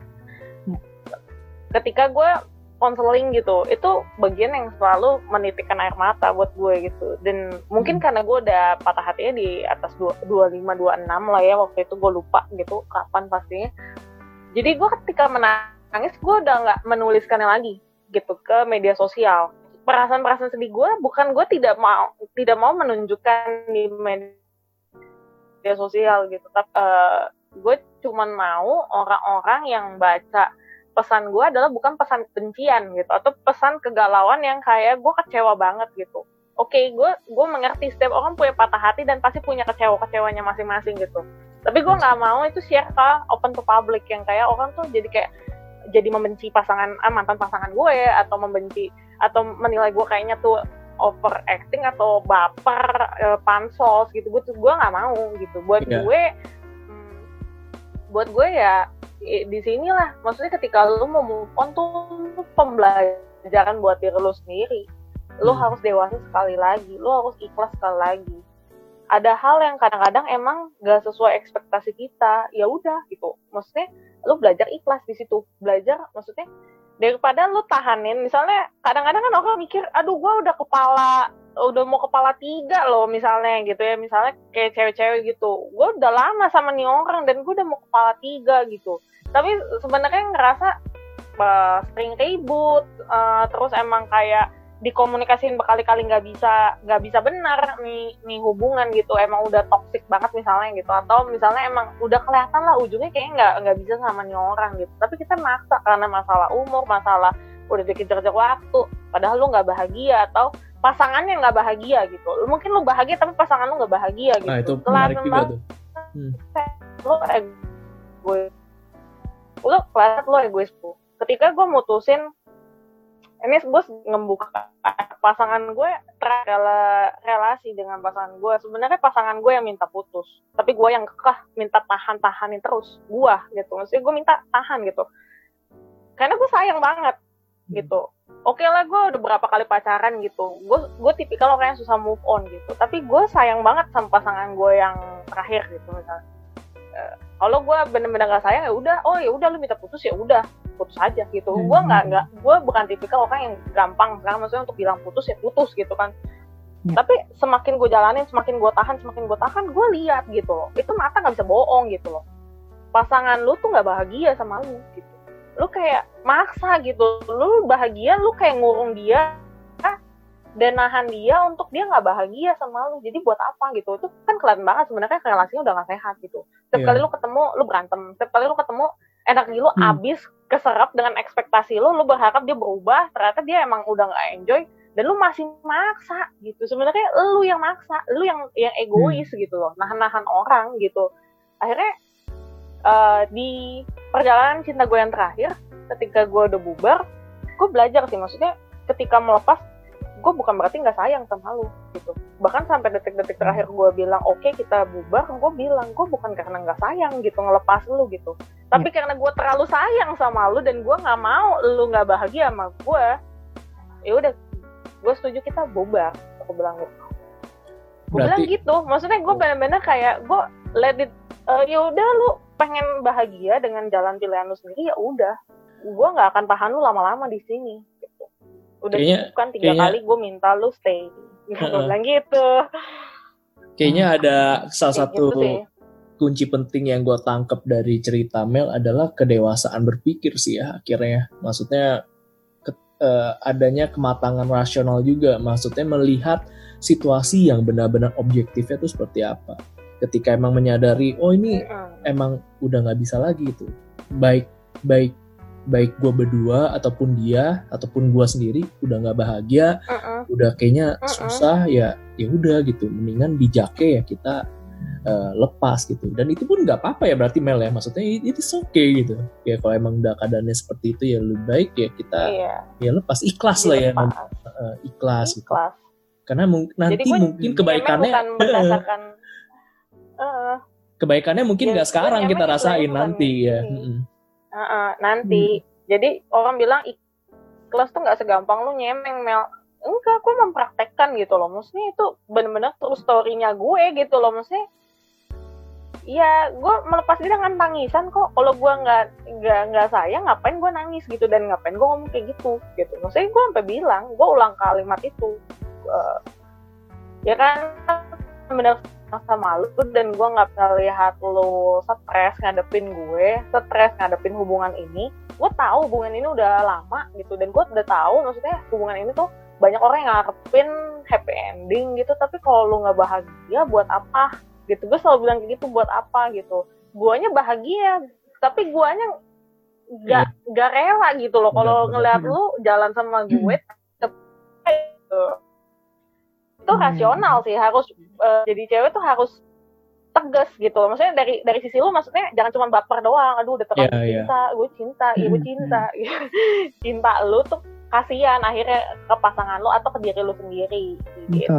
Ya. ketika gue konseling gitu itu bagian yang selalu menitikkan air mata buat gue gitu dan mungkin Hmm. karena gue udah patah hatinya di atas dua- 25 26 lah ya waktu itu gue lupa gitu kapan pastinya jadi gue ketika menangis gue udah nggak menuliskannya lagi gitu ke media sosial perasaan-perasaan sedih gue bukan gue tidak mau tidak mau menunjukkan di media sosial gitu. Tapi eh, gue cuman mau orang-orang yang baca pesan gue adalah bukan pesan kebencian gitu atau pesan kegalauan yang kayak gue kecewa banget gitu. Oke gue gue mengerti setiap orang punya patah hati dan pasti punya kecewa-kecewanya masing-masing gitu. Tapi gue nggak mau itu share ke open to public yang kayak orang tuh jadi kayak jadi membenci pasangan ah, mantan pasangan gue atau membenci atau menilai gue kayaknya tuh overacting atau baper eh, pansos gitu. Gue tuh gue nggak mau gitu. Buat Iya. gue hmm, buat gue ya di sinilah maksudnya ketika lu mau move on tuh lu pembelajaran buat diri lu sendiri. Lu Hmm. harus dewasa sekali lagi. Lu harus ikhlas sekali lagi. Ada hal yang kadang-kadang emang gak sesuai ekspektasi kita. Ya udah gitu. Maksudnya lu belajar ikhlas di situ. Belajar maksudnya daripada lu tahanin misalnya kadang-kadang kan orang mikir aduh gua udah kepala udah mau kepala tiga loh misalnya gitu ya. Misalnya kayak cewek-cewek gitu. Gue udah lama sama nih orang dan gue udah mau kepala tiga gitu. Tapi sebenarnya ngerasa eh, sering ribut eh, terus emang kayak dikomunikasiin berkali-kali nggak bisa nggak bisa benar nih nih hubungan gitu emang udah toxic banget misalnya gitu atau misalnya emang udah kelihatan lah ujungnya kayaknya nggak nggak bisa sama nih orang gitu tapi kita maksa karena masalah umur masalah udah dikejar-kejar waktu padahal lu nggak bahagia atau pasangannya nggak bahagia gitu Lu- mungkin lu bahagia tapi pasangan lu nggak bahagia gitu Nah itu Kelihatan menarik juga banget tuh. lu egois lu kelihatan lu egois tuh ketika gue mutusin ini gue ngembuka pasangan gue terakhir relasi dengan pasangan gue. Sebenarnya pasangan gue yang minta putus tapi gue yang kekeh minta tahan tahanin terus. Gue gitu maksudnya gue minta tahan gitu. Karena gue sayang banget gitu. Oke lah gue udah berapa kali pacaran gitu. Gue gue tipikal orang yang susah move on gitu. Tapi gue sayang banget sama pasangan gue yang terakhir gitu misalnya Eh, kalau gue bener-bener gak sayang ya udah. Oh ya udah lu minta putus ya udah. Putus aja gitu. Hmm. gue nggak nggak gue bukan tipikal orang yang gampang sekarang maksudnya untuk bilang putus ya putus gitu kan. Ya. tapi semakin gue jalanin semakin gue tahan semakin gue tahan gue lihat gitu loh. Itu mata nggak bisa bohong gitu loh. Pasangan lu tuh nggak bahagia sama lu gitu. Lu kayak maksa gitu. Lu bahagia lu kayak ngurung dia dan nahan dia untuk dia nggak bahagia sama lu. Jadi buat apa gitu? Itu kan kelihatan banget sebenarnya relasinya udah nggak sehat gitu. Setiap Iya. kali lu ketemu lu berantem. Setiap kali lu ketemu energi lu Hmm. abis keserap dengan ekspektasi lu lu berharap dia berubah. Ternyata dia emang udah nggak enjoy dan lu masih maksa gitu. Sebenarnya lu yang maksa lu yang yang egois gitu loh. Nahan-nahan orang gitu. Akhirnya eh, di perjalanan cinta gue yang terakhir ketika gue udah bubar gue belajar sih. Maksudnya ketika melepas gue bukan berarti nggak sayang sama lu gitu. Bahkan sampai detik-detik terakhir gue bilang oke kita bubar gue bilang gue bukan karena nggak sayang gitu ngelepas lu gitu. Tapi karena gue terlalu sayang sama lu dan gue nggak mau lu nggak bahagia sama gue ya udah gue setuju kita bubar aku bilang gitu. Gue bilang Berarti gitu maksudnya gue benar-benar kayak gue let it eh, ya udah lu pengen bahagia dengan jalan pilihan lu sendiri ya udah. Gue nggak akan tahan lu lama-lama di sini. Udah Kayaknya- kan tiga kayaknya- kali gue minta lu stay. Gue Heeh. bilang gitu. Kayaknya ada salah Kayak satu gitu sih. kunci penting yang gue tangkap dari cerita Mel adalah kedewasaan berpikir sih ya akhirnya. Maksudnya ke- eh, adanya kematangan rasional juga. Maksudnya melihat situasi yang benar-benar objektifnya itu seperti apa. Ketika emang menyadari oh ini Mm-mm. emang udah nggak bisa lagi gitu baik baik baik gue berdua ataupun dia ataupun gue sendiri udah nggak bahagia Mm-mm. udah kayaknya Mm-mm. susah ya ya udah gitu. Mendingan bijake ya kita eh, lepas gitu. Dan itu pun nggak apa-apa ya berarti Mel ya. Maksudnya it- itu oke gitu. Ya kalau emang udah keadaannya seperti itu ya lebih baik ya kita iya. ya lepas. Ikhlas lah ya dilepas. eh, ikhlas gitu. Ikhlas. karena mung- nanti gue mungkin kebaikannya bukan berdasarkan Eh, kebaikannya mungkin Ya, nggak sekarang emang kita rasain nanti ya. ini. Mm-mm. uh-uh, nanti jadi orang bilang ikhlas tuh nggak segampang lu nyemeng Mel enggak gue mempraktekkan gitu loh maksudnya itu bener-bener true story-nya gue gitu loh maksudnya Iya, gue melepas dia dengan tangisan kok. Kalau gue nggak nggak nggak sayang, ngapain gue nangis gitu dan ngapain gue ngomong kayak gitu, gitu. Maksudnya gue sampai bilang, gue ulang kalimat itu, Eh, ya kan bener sama lu dan gue nggak pernah lihat lu stres ngadepin gue, stres ngadepin hubungan ini. Gue tahu hubungan ini udah lama gitu dan gue udah tahu maksudnya hubungan ini tuh banyak orang yang ngarepin happy ending gitu, tapi kalau lu nggak bahagia buat apa? Gitu gue selalu bilang kayak gitu buat apa gitu. Guanya bahagia, tapi guanya nggak nggak rela gitu loh. Kalau ngeliat lu jalan sama gue, gitu. Itu Hmm. rasional sih harus eh, jadi cewek tuh harus tegas gitu loh. Maksudnya dari dari sisi lu maksudnya jangan cuma baper doang. Aduh udah terlalu Iya, iya. cinta, gue cinta, ibu Hmm, cinta. cinta lu tuh kasihan akhirnya ke pasangan lu atau ke diri lu sendiri gitu.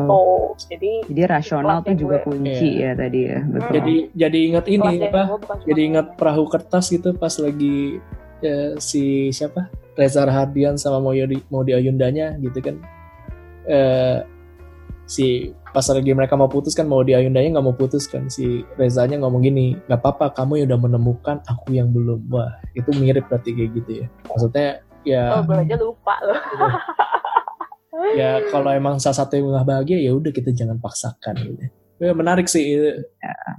Jadi Jadi rasional tuh juga gue. kunci ya tadi ya. Betul. Hmm. jadi jadi inget ini kelas apa jadi ingat perahu kertas gitu pas lagi ya, si siapa Reza Rahardian sama Maudi Maudi Ayundanya gitu kan eh si pas lagi mereka mau putus kan Maudi Ayundanya nggak mau putus kan si Rezanya ngomong gini nggak apa-apa kamu yang udah menemukan aku yang belum wah itu mirip berarti kayak gitu ya maksudnya ya Oh, gue aja lupa loh. ya kalau emang salah satu yang nggak bahagia ya udah kita jangan paksakan gitu ya, menarik sih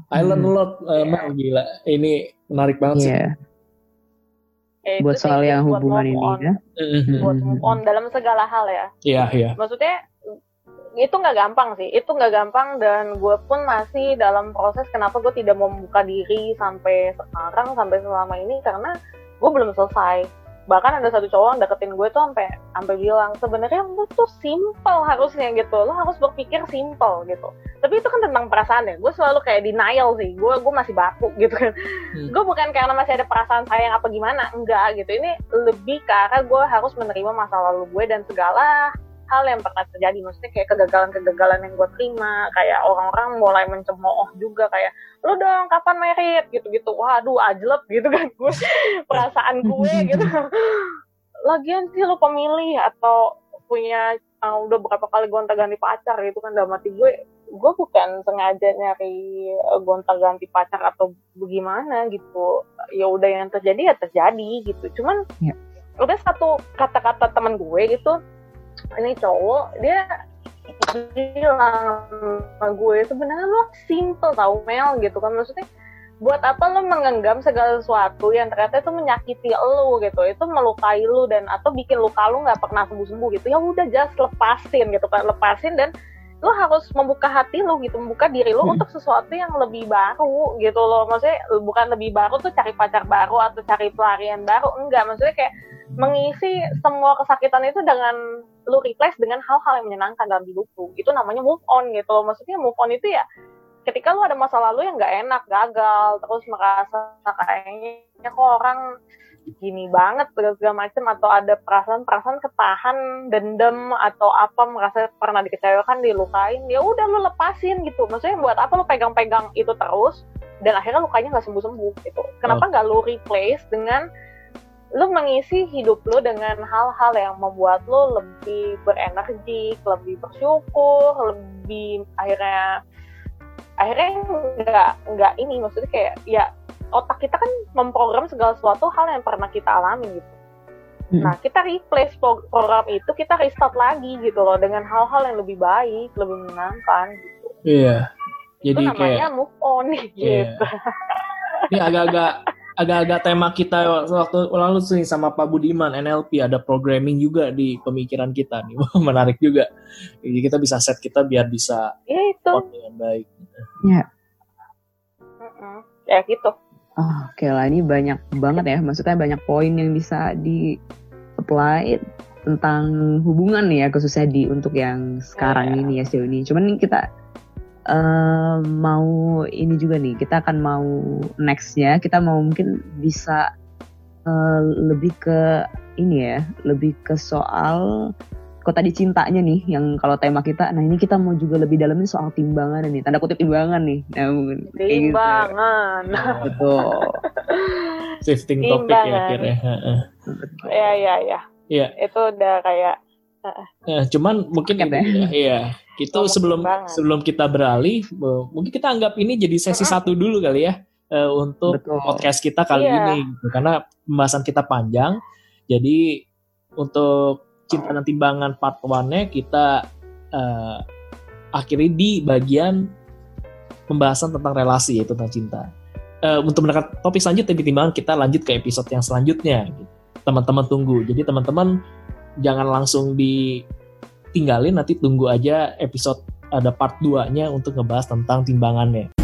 I learn a lot eh, Iya. Mel, gila ini menarik banget sih Iya, Ya, itu buat sih, soal yang buat hubungan ini on. ya. Mhm. Buat Hmm. move on dalam segala hal ya. Iya, iya. maksudnya itu nggak gampang sih. Itu nggak gampang dan gue pun masih dalam proses kenapa gue tidak mau membuka diri sampai sekarang sampai selama ini karena gue belum selesai. Bahkan ada satu cowok yang deketin gue tuh sampai sampai bilang sebenarnya lu tuh simple harusnya gitu. Lo harus berpikir simple gitu. Tapi itu kan tentang perasaan ya. Gue selalu kayak denial sih. Gue gue masih baku gitu. Kan Hmm. gue bukan karena masih ada perasaan sayang apa gimana. Enggak gitu. Ini lebih arah gue harus menerima masa lalu gue dan segala hal yang pernah terjadi. Maksudnya kayak kegagalan-kegagalan yang gue terima kayak orang-orang mulai mencemooh juga kayak lu dong kapan merit? Gitu-gitu. Waduh ajlep gitu kan. Gue perasaan gue gitu. Lagian sih lu pemilih atau punya uh, udah berapa kali gonta-ganti pacar gitu kan dalam hati gue gue bukan sengaja nyari uh, gonta-ganti pacar atau bagaimana gitu. Ya udah yang terjadi ya terjadi gitu. Cuman Ya. udah satu kata-kata teman gue gitu ini cowok dia bilang sama gue sebenarnya lo simple tau Mel gitu kan. Maksudnya buat apa lo mengenggam segala sesuatu yang ternyata itu menyakiti lo gitu. Itu melukai lo dan atau bikin luka lo nggak pernah sembuh sembuh gitu. Ya udah just lepasin gitu kan lepasin dan lo harus membuka hati lo gitu membuka diri lo hmm. untuk sesuatu yang lebih baru gitu loh. Maksudnya bukan lebih baru tuh cari pacar baru atau cari pelarian baru enggak. Maksudnya kayak mengisi semua kesakitan itu dengan lo replace dengan hal-hal yang menyenangkan dalam hidup lo itu namanya move on gitu loh. Maksudnya move on itu ya ketika lu ada masa lalu yang nggak enak gagal terus merasa kayaknya kok orang gini banget segala macam atau ada perasaan-perasaan ketahan dendam atau apa merasa pernah dikecewakan dilukain ya udah lu lepasin gitu. Maksudnya buat apa lu pegang-pegang itu terus dan akhirnya lukanya nggak sembuh-sembuh gitu. Kenapa nggak lu replace dengan lu mengisi hidup lu dengan hal-hal yang membuat lu lebih berenergi lebih bersyukur lebih akhirnya akhirnya nggak nggak ini maksudnya kayak ya otak kita kan memprogram segala sesuatu hal yang pernah kita alami gitu. Hmm. Nah kita replace program itu kita restart lagi gitu loh dengan hal-hal yang lebih baik, lebih menyenangkan gitu. Iya. Jadi itu namanya kayak, move on iya. gitu. Ini agak-agak agak-agak tema kita waktu lalu sih sama Pak Budiman NLP ada programming juga di pemikiran kita nih menarik juga jadi kita bisa set kita biar bisa ya, itu. dengan baik ya ya gitu oh, oke lah ini banyak banget ya. Maksudnya banyak poin yang bisa di apply tentang hubungan nih ya khususnya di untuk yang sekarang yeah. ini ya sejauh ini. Cuman kita uh, mau ini juga nih kita akan mau nextnya. Kita mau mungkin bisa uh, lebih ke ini ya lebih ke soal kok tadi cintanya nih yang kalau tema kita nah ini kita mau juga lebih dalamin soal timbangan nih tanda kutip timbangan nih nah mungkin gitu. timbangan gitu. betul shifting topik ya akhirnya ya ya ya ya itu udah kayak Nah, cuman mungkin ya, iya itu oh, sebelum sebelum kita beralih, mungkin kita anggap ini jadi sesi satu dulu kali ya uh, untuk Betul. podcast kita kali yeah. ini, gitu. karena pembahasan kita panjang. Jadi untuk cinta dan timbangan part one-nya kita uh, akhiri di bagian pembahasan tentang relasi yaitu tentang cinta. Uh, untuk mendekat topik selanjutnya timbangan kita lanjut ke episode yang selanjutnya. Gitu. Teman-teman tunggu. Jadi teman-teman jangan langsung ditinggalin nanti tunggu aja episode ada part 2 nya untuk ngebahas tentang timbangannya.